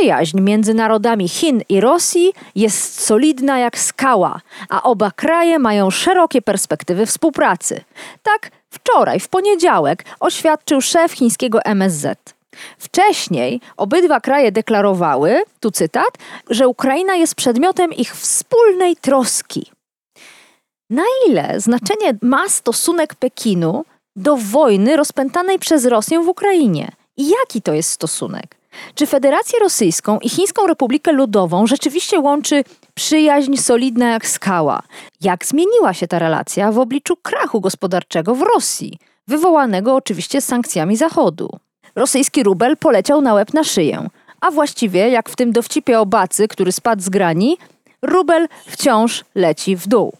Przyjaźń między narodami Chin i Rosji jest solidna jak skała, a oba kraje mają szerokie perspektywy współpracy. Tak wczoraj, w poniedziałek, oświadczył szef chińskiego MSZ. Wcześniej obydwa kraje deklarowały, tu cytat, że Ukraina jest przedmiotem ich wspólnej troski. Na ile znaczenie ma stosunek Pekinu do wojny rozpętanej przez Rosję w Ukrainie? I jaki to jest stosunek? Czy Federację Rosyjską i Chińską Republikę Ludową rzeczywiście łączy przyjaźń solidna jak skała? Jak zmieniła się ta relacja w obliczu krachu gospodarczego w Rosji, wywołanego oczywiście sankcjami Zachodu? Rosyjski rubel poleciał na łeb na szyję, a właściwie, jak w tym dowcipie o bacy, który spadł z grani, rubel wciąż leci w dół.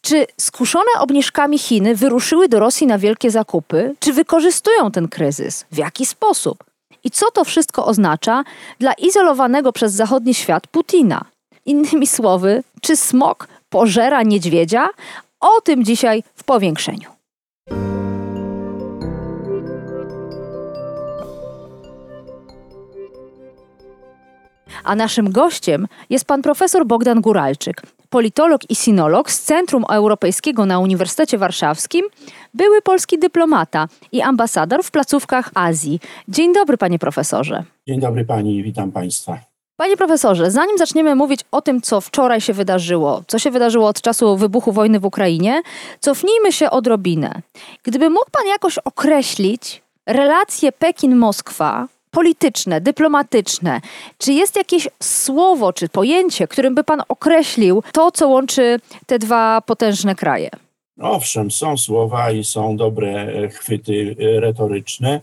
Czy skuszone obniżkami Chiny wyruszyły do Rosji na wielkie zakupy? Czy wykorzystują ten kryzys? W jaki sposób? I co to wszystko oznacza dla izolowanego przez zachodni świat Putina? Innymi słowy, czy smok pożera niedźwiedzia? O tym dzisiaj w powiększeniu. A naszym gościem jest pan profesor Bogdan Guralczyk, politolog i sinolog z Centrum Europejskiego na Uniwersytecie Warszawskim, były polski dyplomata i ambasador w placówkach Azji. Dzień dobry, panie profesorze. Dzień dobry pani, witam państwa. Panie profesorze, zanim zaczniemy mówić o tym, co wczoraj się wydarzyło, co się wydarzyło od czasu wybuchu wojny w Ukrainie, cofnijmy się odrobinę. Gdyby mógł pan jakoś określić relacje Pekin-Moskwa polityczne, dyplomatyczne. Czy jest jakieś słowo czy pojęcie, którym by pan określił to, co łączy te dwa potężne kraje? Owszem, są słowa i są dobre e, chwyty e, retoryczne.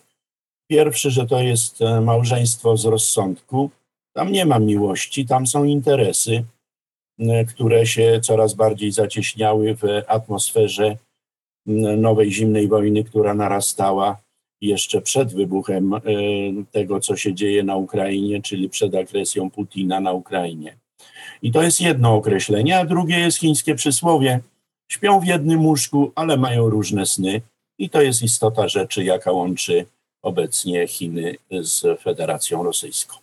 Pierwszy, że to jest e, małżeństwo z rozsądku. Tam nie ma miłości, tam są interesy, które się coraz bardziej zacieśniały w atmosferze nowej zimnej wojny, która narastała jeszcze przed wybuchem e, tego, co się dzieje na Ukrainie, czyli przed agresją Putina na Ukrainie. I to jest jedno określenie, a drugie jest chińskie przysłowie. Śpią w jednym łóżku, ale mają różne sny. I to jest istota rzeczy, jaka łączy obecnie Chiny z Federacją Rosyjską.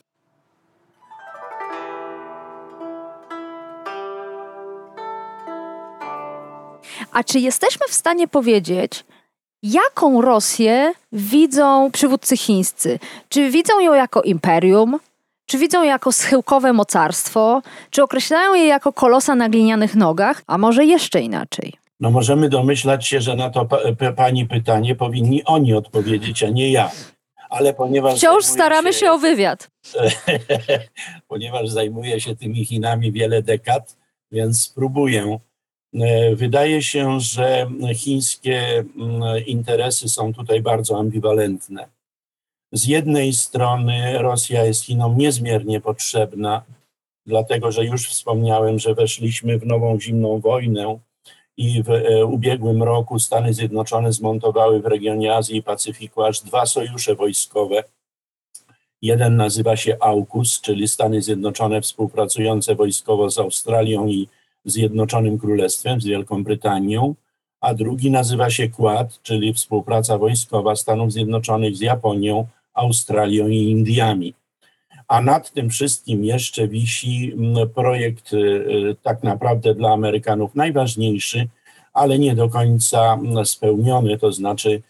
A czy jesteśmy w stanie powiedzieć, Jaką Rosję widzą przywódcy chińscy? Czy widzą ją jako imperium? Czy widzą je jako schyłkowe mocarstwo? Czy określają je jako kolosa na glinianych nogach? A może jeszcze inaczej? No możemy domyślać się, że na to pa, pani pytanie powinni oni odpowiedzieć, a nie ja. Ale ponieważ. Wciąż staramy się, się o wywiad. ponieważ zajmuję się tymi Chinami wiele dekad, więc spróbuję wydaje się, że chińskie mm, interesy są tutaj bardzo ambiwalentne. Z jednej strony Rosja jest Chinom niezmiernie potrzebna, dlatego że już wspomniałem, że weszliśmy w nową zimną wojnę i w e, ubiegłym roku Stany Zjednoczone zmontowały w regionie Azji i Pacyfiku aż dwa sojusze wojskowe. Jeden nazywa się AUKUS, czyli Stany Zjednoczone współpracujące wojskowo z Australią i Zjednoczonym Królestwem, z Wielką Brytanią, a drugi nazywa się Quad, czyli współpraca wojskowa Stanów Zjednoczonych z Japonią, Australią i Indiami. A nad tym wszystkim jeszcze wisi mm, projekt y, y, tak naprawdę dla Amerykanów najważniejszy, ale nie do końca mm, spełniony, to znaczy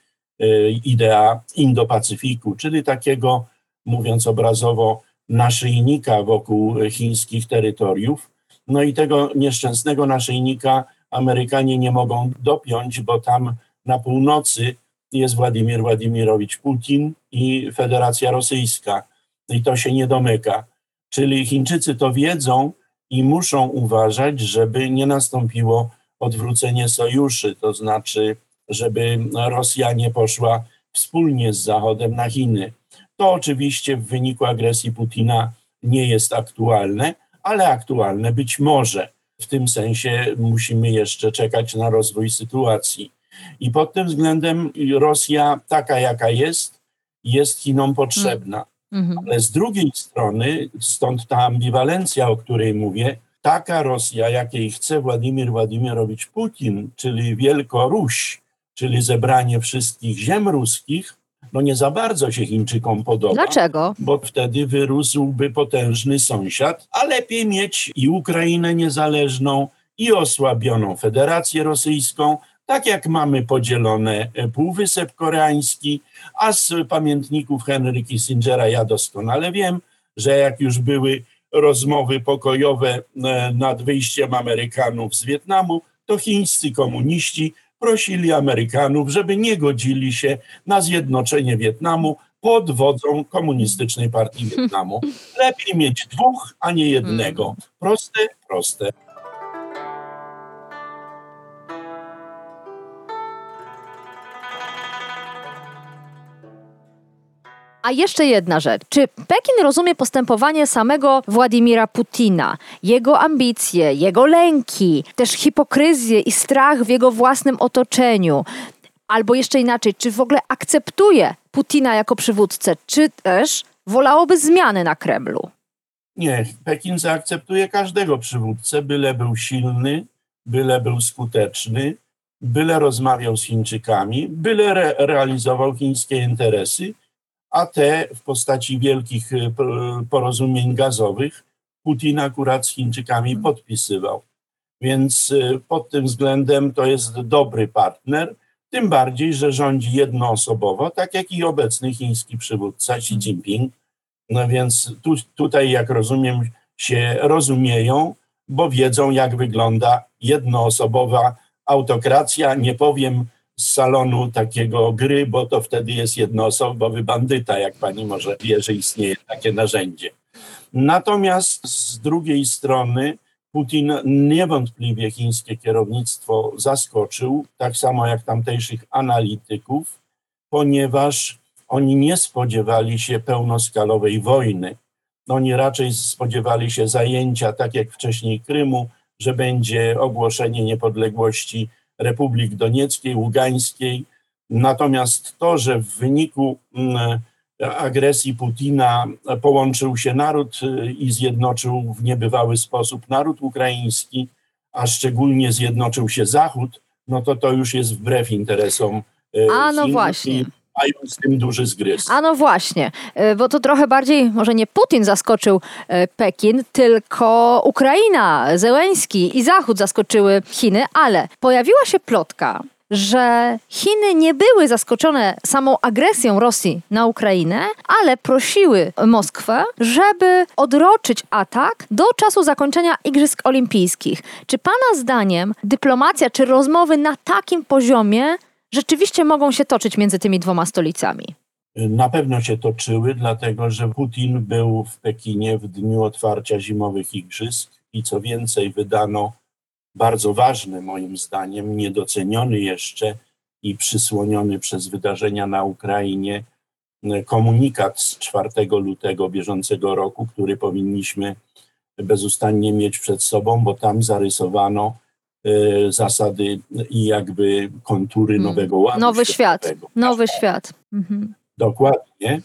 y, idea Indo-Pacyfiku, czyli takiego, mówiąc obrazowo, naszyjnika wokół chińskich terytoriów, no i tego nieszczęsnego naszyjnika Amerykanie nie mogą dopiąć, bo tam na północy jest Władimir Władimirowicz Putin i Federacja Rosyjska. I to się nie domyka. Czyli Chińczycy to wiedzą i muszą uważać, żeby nie nastąpiło odwrócenie sojuszy, to znaczy, żeby Rosja nie poszła wspólnie z Zachodem na Chiny. To oczywiście w wyniku agresji Putina nie jest aktualne, ale aktualne być może. W tym sensie musimy jeszcze czekać na rozwój sytuacji. I pod tym względem Rosja, taka jaka jest, jest Chinom potrzebna. Mhm. Ale z drugiej strony, stąd ta ambiwalencja, o której mówię, taka Rosja, jakiej chce Władimir Władimirowicz Putin, czyli Wielkoruś, czyli zebranie wszystkich ziem ruskich, no nie za bardzo się Chińczykom podoba. Dlaczego? Bo wtedy wyrósłby potężny sąsiad, a lepiej mieć i Ukrainę niezależną, i osłabioną Federację Rosyjską, tak jak mamy podzielone e, Półwysep Koreański, a z pamiętników Henry Kissingera ja doskonale wiem, że jak już były rozmowy pokojowe e, nad wyjściem Amerykanów z Wietnamu, to chińscy komuniści prosili Amerykanów, żeby nie godzili się na zjednoczenie Wietnamu pod wodzą komunistycznej partii Wietnamu. Lepiej mieć dwóch, a nie jednego. Proste, proste. A jeszcze jedna rzecz. Czy Pekin rozumie postępowanie samego Władimira Putina, jego ambicje, jego lęki, też hipokryzję i strach w jego własnym otoczeniu? Albo jeszcze inaczej, czy w ogóle akceptuje Putina jako przywódcę, czy też wolałoby zmiany na Kremlu? Nie, Pekin zaakceptuje każdego przywódcę, byle był silny, byle był skuteczny, byle rozmawiał z Chińczykami, byle re realizował chińskie interesy, a te w postaci wielkich y, porozumień gazowych Putin akurat z Chińczykami podpisywał. Więc y, pod tym względem to jest dobry partner, tym bardziej, że rządzi jednoosobowo, tak jak i obecny chiński przywódca Xi Jinping. No więc tu, tutaj, jak rozumiem, się rozumieją, bo wiedzą, jak wygląda jednoosobowa autokracja. Nie powiem z salonu takiego gry, bo to wtedy jest jednoosobowy bandyta, jak pani może wie, że istnieje takie narzędzie. Natomiast z drugiej strony Putin niewątpliwie chińskie kierownictwo zaskoczył, tak samo jak tamtejszych analityków, ponieważ oni nie spodziewali się pełnoskalowej wojny. Oni raczej spodziewali się zajęcia, tak jak wcześniej Krymu, że będzie ogłoszenie niepodległości Republik Donieckiej, Ługańskiej. Natomiast to, że w wyniku mm, agresji Putina połączył się naród y, i zjednoczył w niebywały sposób naród ukraiński, a szczególnie zjednoczył się Zachód, no to to już jest wbrew interesom y, A no Chin właśnie. Mają z tym duży zgryz. A no właśnie, y, bo to trochę bardziej, może nie Putin zaskoczył Pekin, tylko Ukraina, Zełenski i Zachód zaskoczyły Chiny, ale pojawiła się plotka, że Chiny nie były zaskoczone samą agresją Rosji na Ukrainę, ale prosiły Moskwę, żeby odroczyć atak do czasu zakończenia Igrzysk Olimpijskich. Czy Pana zdaniem dyplomacja czy rozmowy na takim poziomie rzeczywiście mogą się toczyć między tymi dwoma stolicami? Na pewno się toczyły, dlatego że Putin był w Pekinie w dniu otwarcia zimowych igrzysk i co więcej, wydano bardzo ważny moim zdaniem, niedoceniony jeszcze i przysłoniony przez wydarzenia na Ukrainie komunikat z 4 lutego bieżącego roku, który powinniśmy bezustannie mieć przed sobą, bo tam zarysowano e, zasady i jakby kontury Hmm. nowego ładu. Nowy świat, światowego. nowy świat. Mhm. Dokładnie.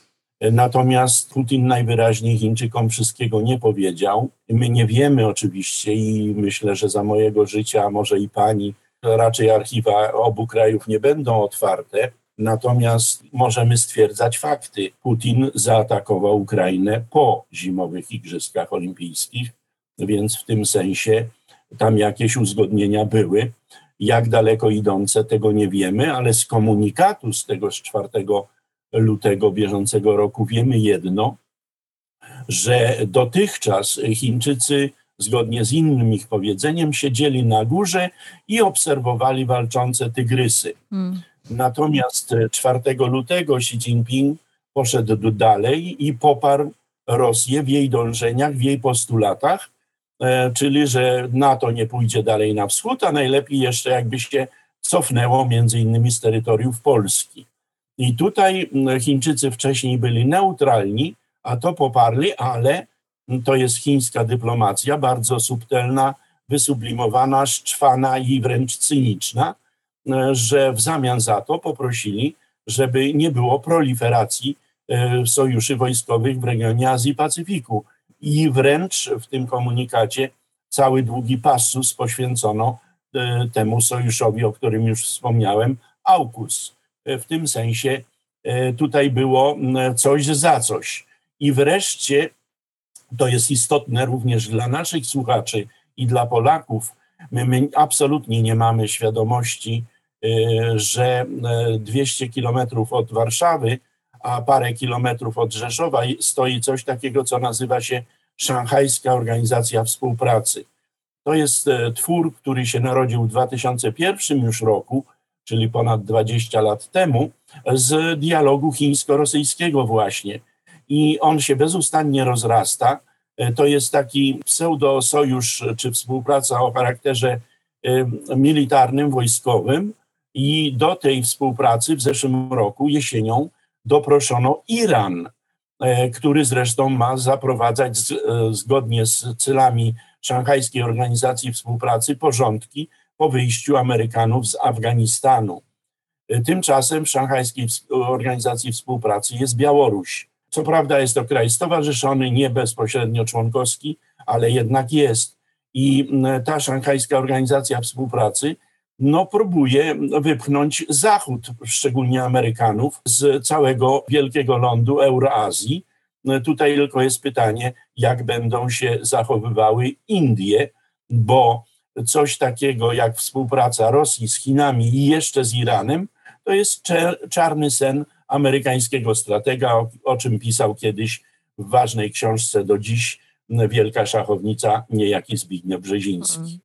Natomiast Putin najwyraźniej Chińczykom wszystkiego nie powiedział. My nie wiemy oczywiście i myślę, że za mojego życia, może i pani, raczej archiwa obu krajów nie będą otwarte. Natomiast możemy stwierdzać fakty. Putin zaatakował Ukrainę po zimowych Igrzyskach Olimpijskich, więc w tym sensie tam jakieś uzgodnienia były. Jak daleko idące, tego nie wiemy, ale z komunikatu z tego z 4 lutego bieżącego roku wiemy jedno, że dotychczas Chińczycy, zgodnie z innym ich powiedzeniem, siedzieli na górze i obserwowali walczące tygrysy. Mm. Natomiast 4 lutego Xi Jinping poszedł dalej i poparł Rosję w jej dążeniach, w jej postulatach, czyli że NATO nie pójdzie dalej na wschód, a najlepiej jeszcze jakby się cofnęło między innymi z terytoriów Polski. I tutaj Chińczycy wcześniej byli neutralni, a to poparli, ale to jest chińska dyplomacja, bardzo subtelna, wysublimowana, szczwana i wręcz cyniczna, że w zamian za to poprosili, żeby nie było proliferacji sojuszy wojskowych w regionie Azji Pacyfiku. I wręcz w tym komunikacie cały długi pasus poświęcono e, temu sojuszowi, o którym już wspomniałem, AUKUS. E, w tym sensie e, tutaj było coś za coś. I wreszcie, to jest istotne również dla naszych słuchaczy i dla Polaków, my, my absolutnie nie mamy świadomości, że 200 kilometrów od Warszawy, a parę kilometrów od Rzeszowa stoi coś takiego, co nazywa się Szanghajska Organizacja Współpracy. To jest e, twór, który się narodził w 2001 już roku, czyli ponad 20 lat temu, z dialogu chińsko-rosyjskiego właśnie. I on się bezustannie rozrasta. E, to jest taki pseudo-sojusz czy współpraca o charakterze e, militarnym, wojskowym. I do tej współpracy w zeszłym roku, jesienią, doproszono Iran, który zresztą ma zaprowadzać zgodnie z celami Szanghajskiej Organizacji Współpracy porządki po wyjściu Amerykanów z Afganistanu. Tymczasem w Szanghajskiej Organizacji Współpracy jest Białoruś. Co prawda jest to kraj stowarzyszony, nie bezpośrednio członkowski, ale jednak jest. I ta Szanghajska Organizacja Współpracy no, próbuje wypchnąć Zachód, szczególnie Amerykanów, z całego wielkiego lądu Euroazji no tutaj tylko jest pytanie, jak będą się zachowywały Indie, bo coś takiego jak współpraca Rosji z Chinami i jeszcze z Iranem, to jest czarny sen amerykańskiego stratega, o, o czym pisał kiedyś w ważnej książce do dziś wielka szachownica, niejaki Zbigniew Brzeziński.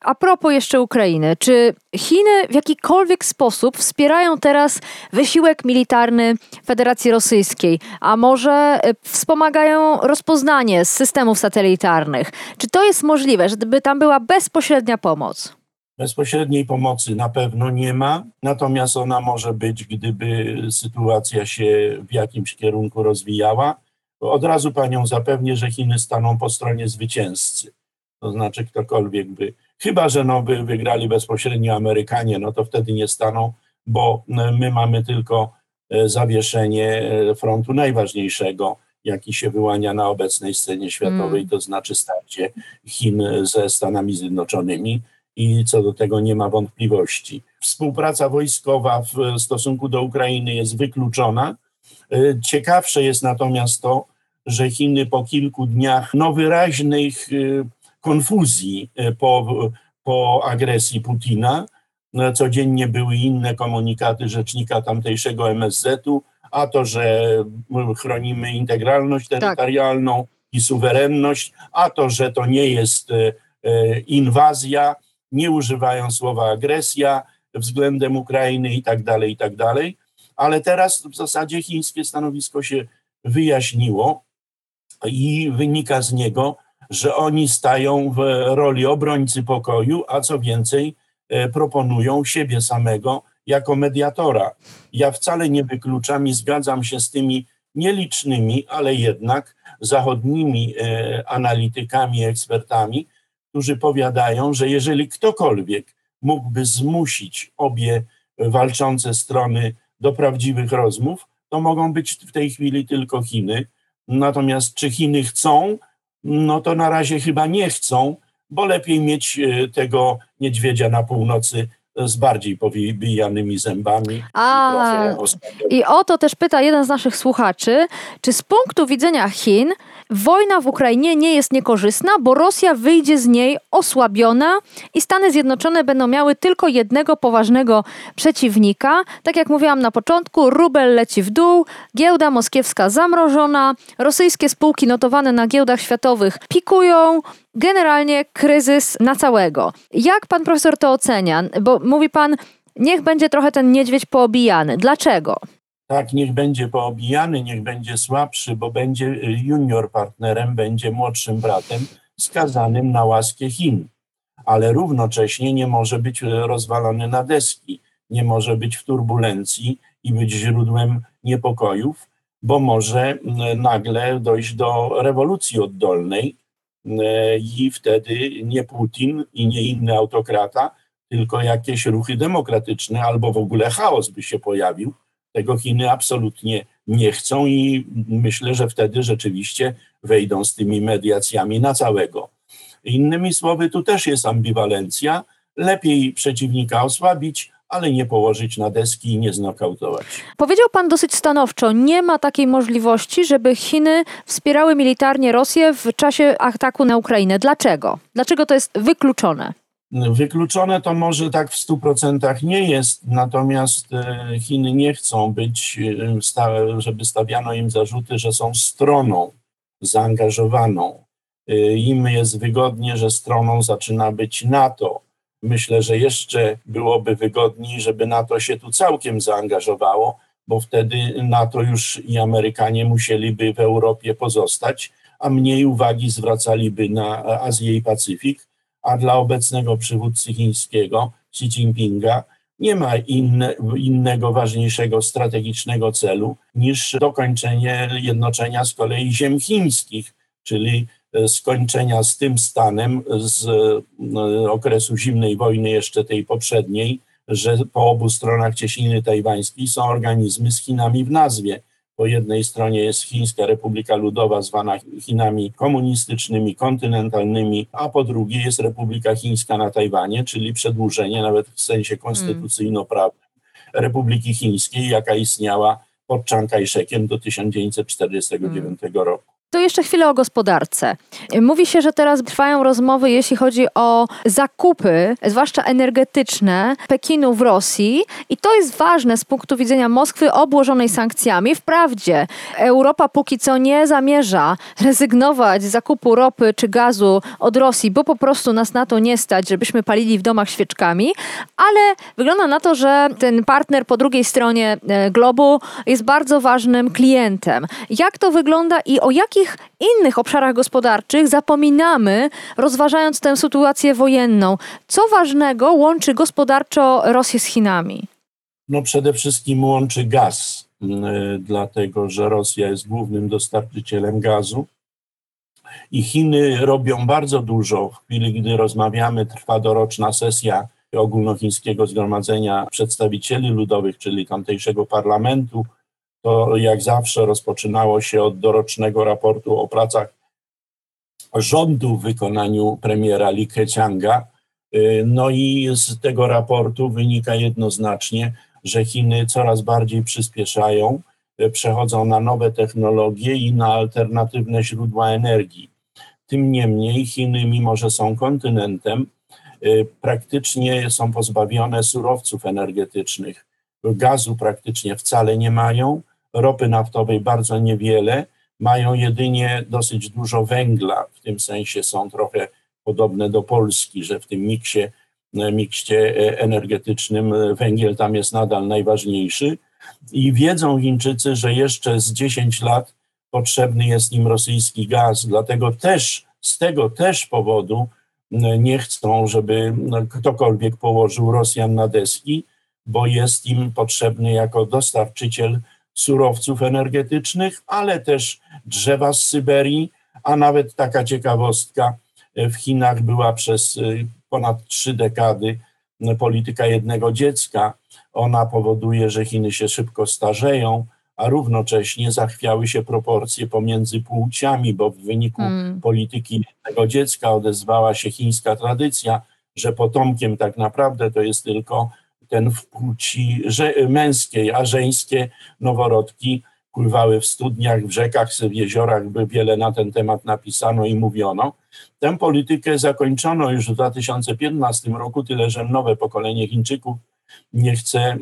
A propos jeszcze Ukrainy, czy Chiny w jakikolwiek sposób wspierają teraz wysiłek militarny Federacji Rosyjskiej, a może e, wspomagają rozpoznanie z systemów satelitarnych? Czy to jest możliwe, żeby tam była bezpośrednia pomoc? Bezpośredniej pomocy na pewno nie ma, natomiast ona może być, gdyby sytuacja się w jakimś kierunku rozwijała od razu panią zapewnię, że Chiny staną po stronie zwycięzcy. To znaczy ktokolwiek by, chyba że no by wygrali bezpośrednio Amerykanie, no to wtedy nie staną, bo e, my mamy tylko e, zawieszenie e, frontu najważniejszego, jaki się wyłania na obecnej scenie światowej, mm. to znaczy starcie Chin ze Stanami Zjednoczonymi i co do tego nie ma wątpliwości. Współpraca wojskowa w stosunku do Ukrainy jest wykluczona, ciekawsze jest natomiast to, że Chiny po kilku dniach no, wyraźnych e, konfuzji e, po, po agresji Putina, no, codziennie były inne komunikaty rzecznika tamtejszego MSZ-u, a to, że chronimy integralność tak. terytorialną tak. i suwerenność, a to, że to nie jest inwazja, nie używają słowa agresja względem Ukrainy i tak dalej, i tak dalej ale teraz w zasadzie chińskie stanowisko się wyjaśniło i wynika z niego, że oni stają w roli obrońcy pokoju, a co więcej, e, proponują siebie samego jako mediatora. Ja wcale nie wykluczam i zgadzam się z tymi nielicznymi, ale jednak zachodnimi e, analitykami, ekspertami, którzy powiadają, że jeżeli ktokolwiek mógłby zmusić obie walczące strony do prawdziwych rozmów, to mogą być w tej chwili tylko Chiny. Natomiast czy Chiny chcą, no to na razie chyba nie chcą, bo lepiej mieć e, tego niedźwiedzia na północy z bardziej powybijanymi zębami. A, i o to też pyta jeden z naszych słuchaczy, czy z punktu widzenia Chin Wojna w Ukrainie nie jest niekorzystna, bo Rosja wyjdzie z niej osłabiona i Stany Zjednoczone będą miały tylko jednego poważnego przeciwnika. Tak jak mówiłam na początku, rubel leci w dół, giełda moskiewska zamrożona, rosyjskie spółki notowane na giełdach światowych pikują, generalnie kryzys na całego. Jak pan profesor to ocenia? Bo mówi pan, niech będzie trochę ten niedźwiedź poobijany. Dlaczego? Tak, niech będzie poobijany, niech będzie słabszy, bo będzie junior partnerem, będzie młodszym bratem skazanym na łaskę Chin. Ale równocześnie nie może być rozwalony na deski, nie może być w turbulencji i być źródłem niepokojów, bo może nagle dojść do rewolucji oddolnej i wtedy nie Putin i nie inny autokrata, tylko jakieś ruchy demokratyczne albo w ogóle chaos by się pojawił. Tego Chiny absolutnie nie chcą i myślę, że wtedy rzeczywiście wejdą z tymi mediacjami na całego. Innymi słowy, tu też jest ambiwalencja. Lepiej przeciwnika osłabić, ale nie położyć na deski i nie znokautować. Powiedział pan dosyć stanowczo, nie ma takiej możliwości, żeby Chiny wspierały militarnie Rosję w czasie ataku na Ukrainę. Dlaczego? Dlaczego to jest wykluczone? Wykluczone to może tak w 100% nie jest, natomiast e, Chiny nie chcą być, e, żeby stawiano im zarzuty, że są stroną zaangażowaną. E, Im jest wygodnie, że stroną zaczyna być NATO. Myślę, że jeszcze byłoby wygodniej, żeby NATO się tu całkiem zaangażowało, bo wtedy NATO już i Amerykanie musieliby w Europie pozostać, a mniej uwagi zwracaliby na Azję i Pacyfik a dla obecnego przywódcy chińskiego Xi Jinpinga nie ma inne, innego ważniejszego strategicznego celu niż dokończenie jednoczenia z kolei ziem chińskich, czyli e, skończenia z tym stanem z e, okresu zimnej wojny, jeszcze tej poprzedniej, że po obu stronach Cieśniny Tajwańskiej są organizmy z Chinami w nazwie. Po jednej stronie jest Chińska Republika Ludowa, zwana Chinami komunistycznymi, kontynentalnymi, a po drugiej jest Republika Chińska na Tajwanie, czyli przedłużenie, nawet w sensie konstytucyjno-prawnym, Republiki Chińskiej, jaka istniała pod Chiang Kai-shekiem do 1949 roku. To jeszcze chwilę o gospodarce. Mówi się, że teraz trwają rozmowy, jeśli chodzi o zakupy, zwłaszcza energetyczne, Pekinu w Rosji. I to jest ważne z punktu widzenia Moskwy obłożonej sankcjami. Wprawdzie Europa póki co nie zamierza rezygnować z zakupu ropy czy gazu od Rosji, bo po prostu nas na to nie stać, żebyśmy palili w domach świeczkami, ale wygląda na to, że ten partner po drugiej stronie e, globu jest bardzo ważnym klientem. Jak to wygląda i o jakich jakich innych obszarach gospodarczych zapominamy, rozważając tę sytuację wojenną? Co ważnego łączy gospodarczo Rosję z Chinami? No przede wszystkim łączy gaz, dlatego że Rosja jest głównym dostarczycielem gazu. I Chiny robią bardzo dużo. W chwili, gdy rozmawiamy, trwa doroczna sesja ogólnochińskiego zgromadzenia przedstawicieli ludowych, czyli tamtejszego parlamentu, to jak zawsze rozpoczynało się od dorocznego raportu o pracach rządu w wykonaniu premiera Li Keqianga. Y, no i z tego raportu wynika jednoznacznie, że Chiny coraz bardziej przyspieszają, y, przechodzą na nowe technologie i na alternatywne źródła energii. Tym niemniej Chiny, mimo że są kontynentem, y, praktycznie są pozbawione surowców energetycznych. Gazu praktycznie wcale nie mają, ropy naftowej bardzo niewiele, mają jedynie dosyć dużo węgla, w tym sensie są trochę podobne do Polski, że w tym miksie, mikście energetycznym węgiel tam jest nadal najważniejszy. I wiedzą Chińczycy, że jeszcze z 10 lat potrzebny jest im rosyjski gaz, dlatego też z tego też powodu nie chcą, żeby ktokolwiek położył Rosjan na deski, bo jest im potrzebny jako dostarczyciel surowców energetycznych, ale też drzewa z Syberii, a nawet taka ciekawostka, w Chinach była przez y, ponad trzy dekady polityka jednego dziecka. Ona powoduje, że Chiny się szybko starzeją, a równocześnie zachwiały się proporcje pomiędzy płciami, bo w wyniku hmm. polityki jednego dziecka odezwała się chińska tradycja, że potomkiem tak naprawdę to jest tylko ten w płci męskiej, a żeńskie noworodki pływały w studniach, w rzekach, w jeziorach, by wiele na ten temat napisano i mówiono. Tę politykę zakończono już w 2015 roku, tyle że nowe pokolenie Chińczyków nie chce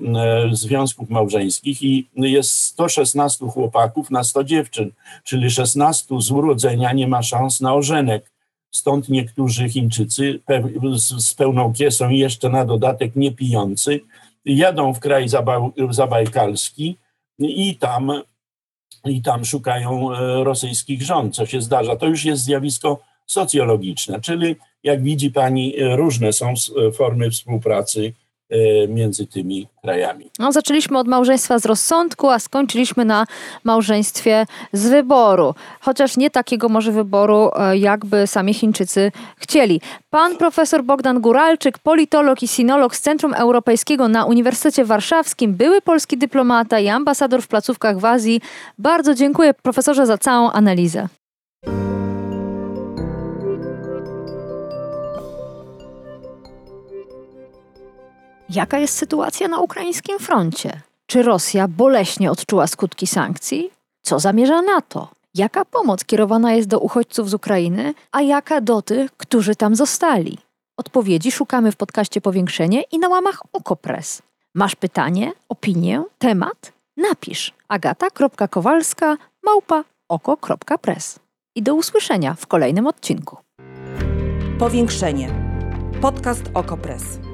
związków małżeńskich i jest 116 chłopaków na 100 dziewczyn, czyli 16 z urodzenia nie ma szans na ożenek. Stąd niektórzy Chińczycy z pełną kiesą jeszcze na dodatek nie pijący jadą w kraj zabajkalski i tam, i tam szukają e, rosyjskich żon, co się zdarza. To już jest zjawisko socjologiczne, czyli jak widzi pani, różne są formy współpracy e, między tymi krajami. No, zaczęliśmy od małżeństwa z rozsądku, a skończyliśmy na małżeństwie z wyboru. Chociaż nie takiego może wyboru, e, jakby sami Chińczycy chcieli. Pan profesor Bogdan Guralczyk, politolog i sinolog z Centrum Europejskiego na Uniwersytecie Warszawskim, były polski dyplomata i ambasador w placówkach w Azji. Bardzo dziękuję profesorze za całą analizę. Jaka jest sytuacja na ukraińskim froncie? Czy Rosja boleśnie odczuła skutki sankcji? Co zamierza NATO? Jaka pomoc kierowana jest do uchodźców z Ukrainy, a jaka do tych, którzy tam zostali? Odpowiedzi szukamy w podcaście Powiększenie i na łamach Okopres. Masz pytanie, opinię, temat? Napisz agata.kowalska małpa oko.press. I do usłyszenia w kolejnym odcinku. Powiększenie. Podcast Okopres.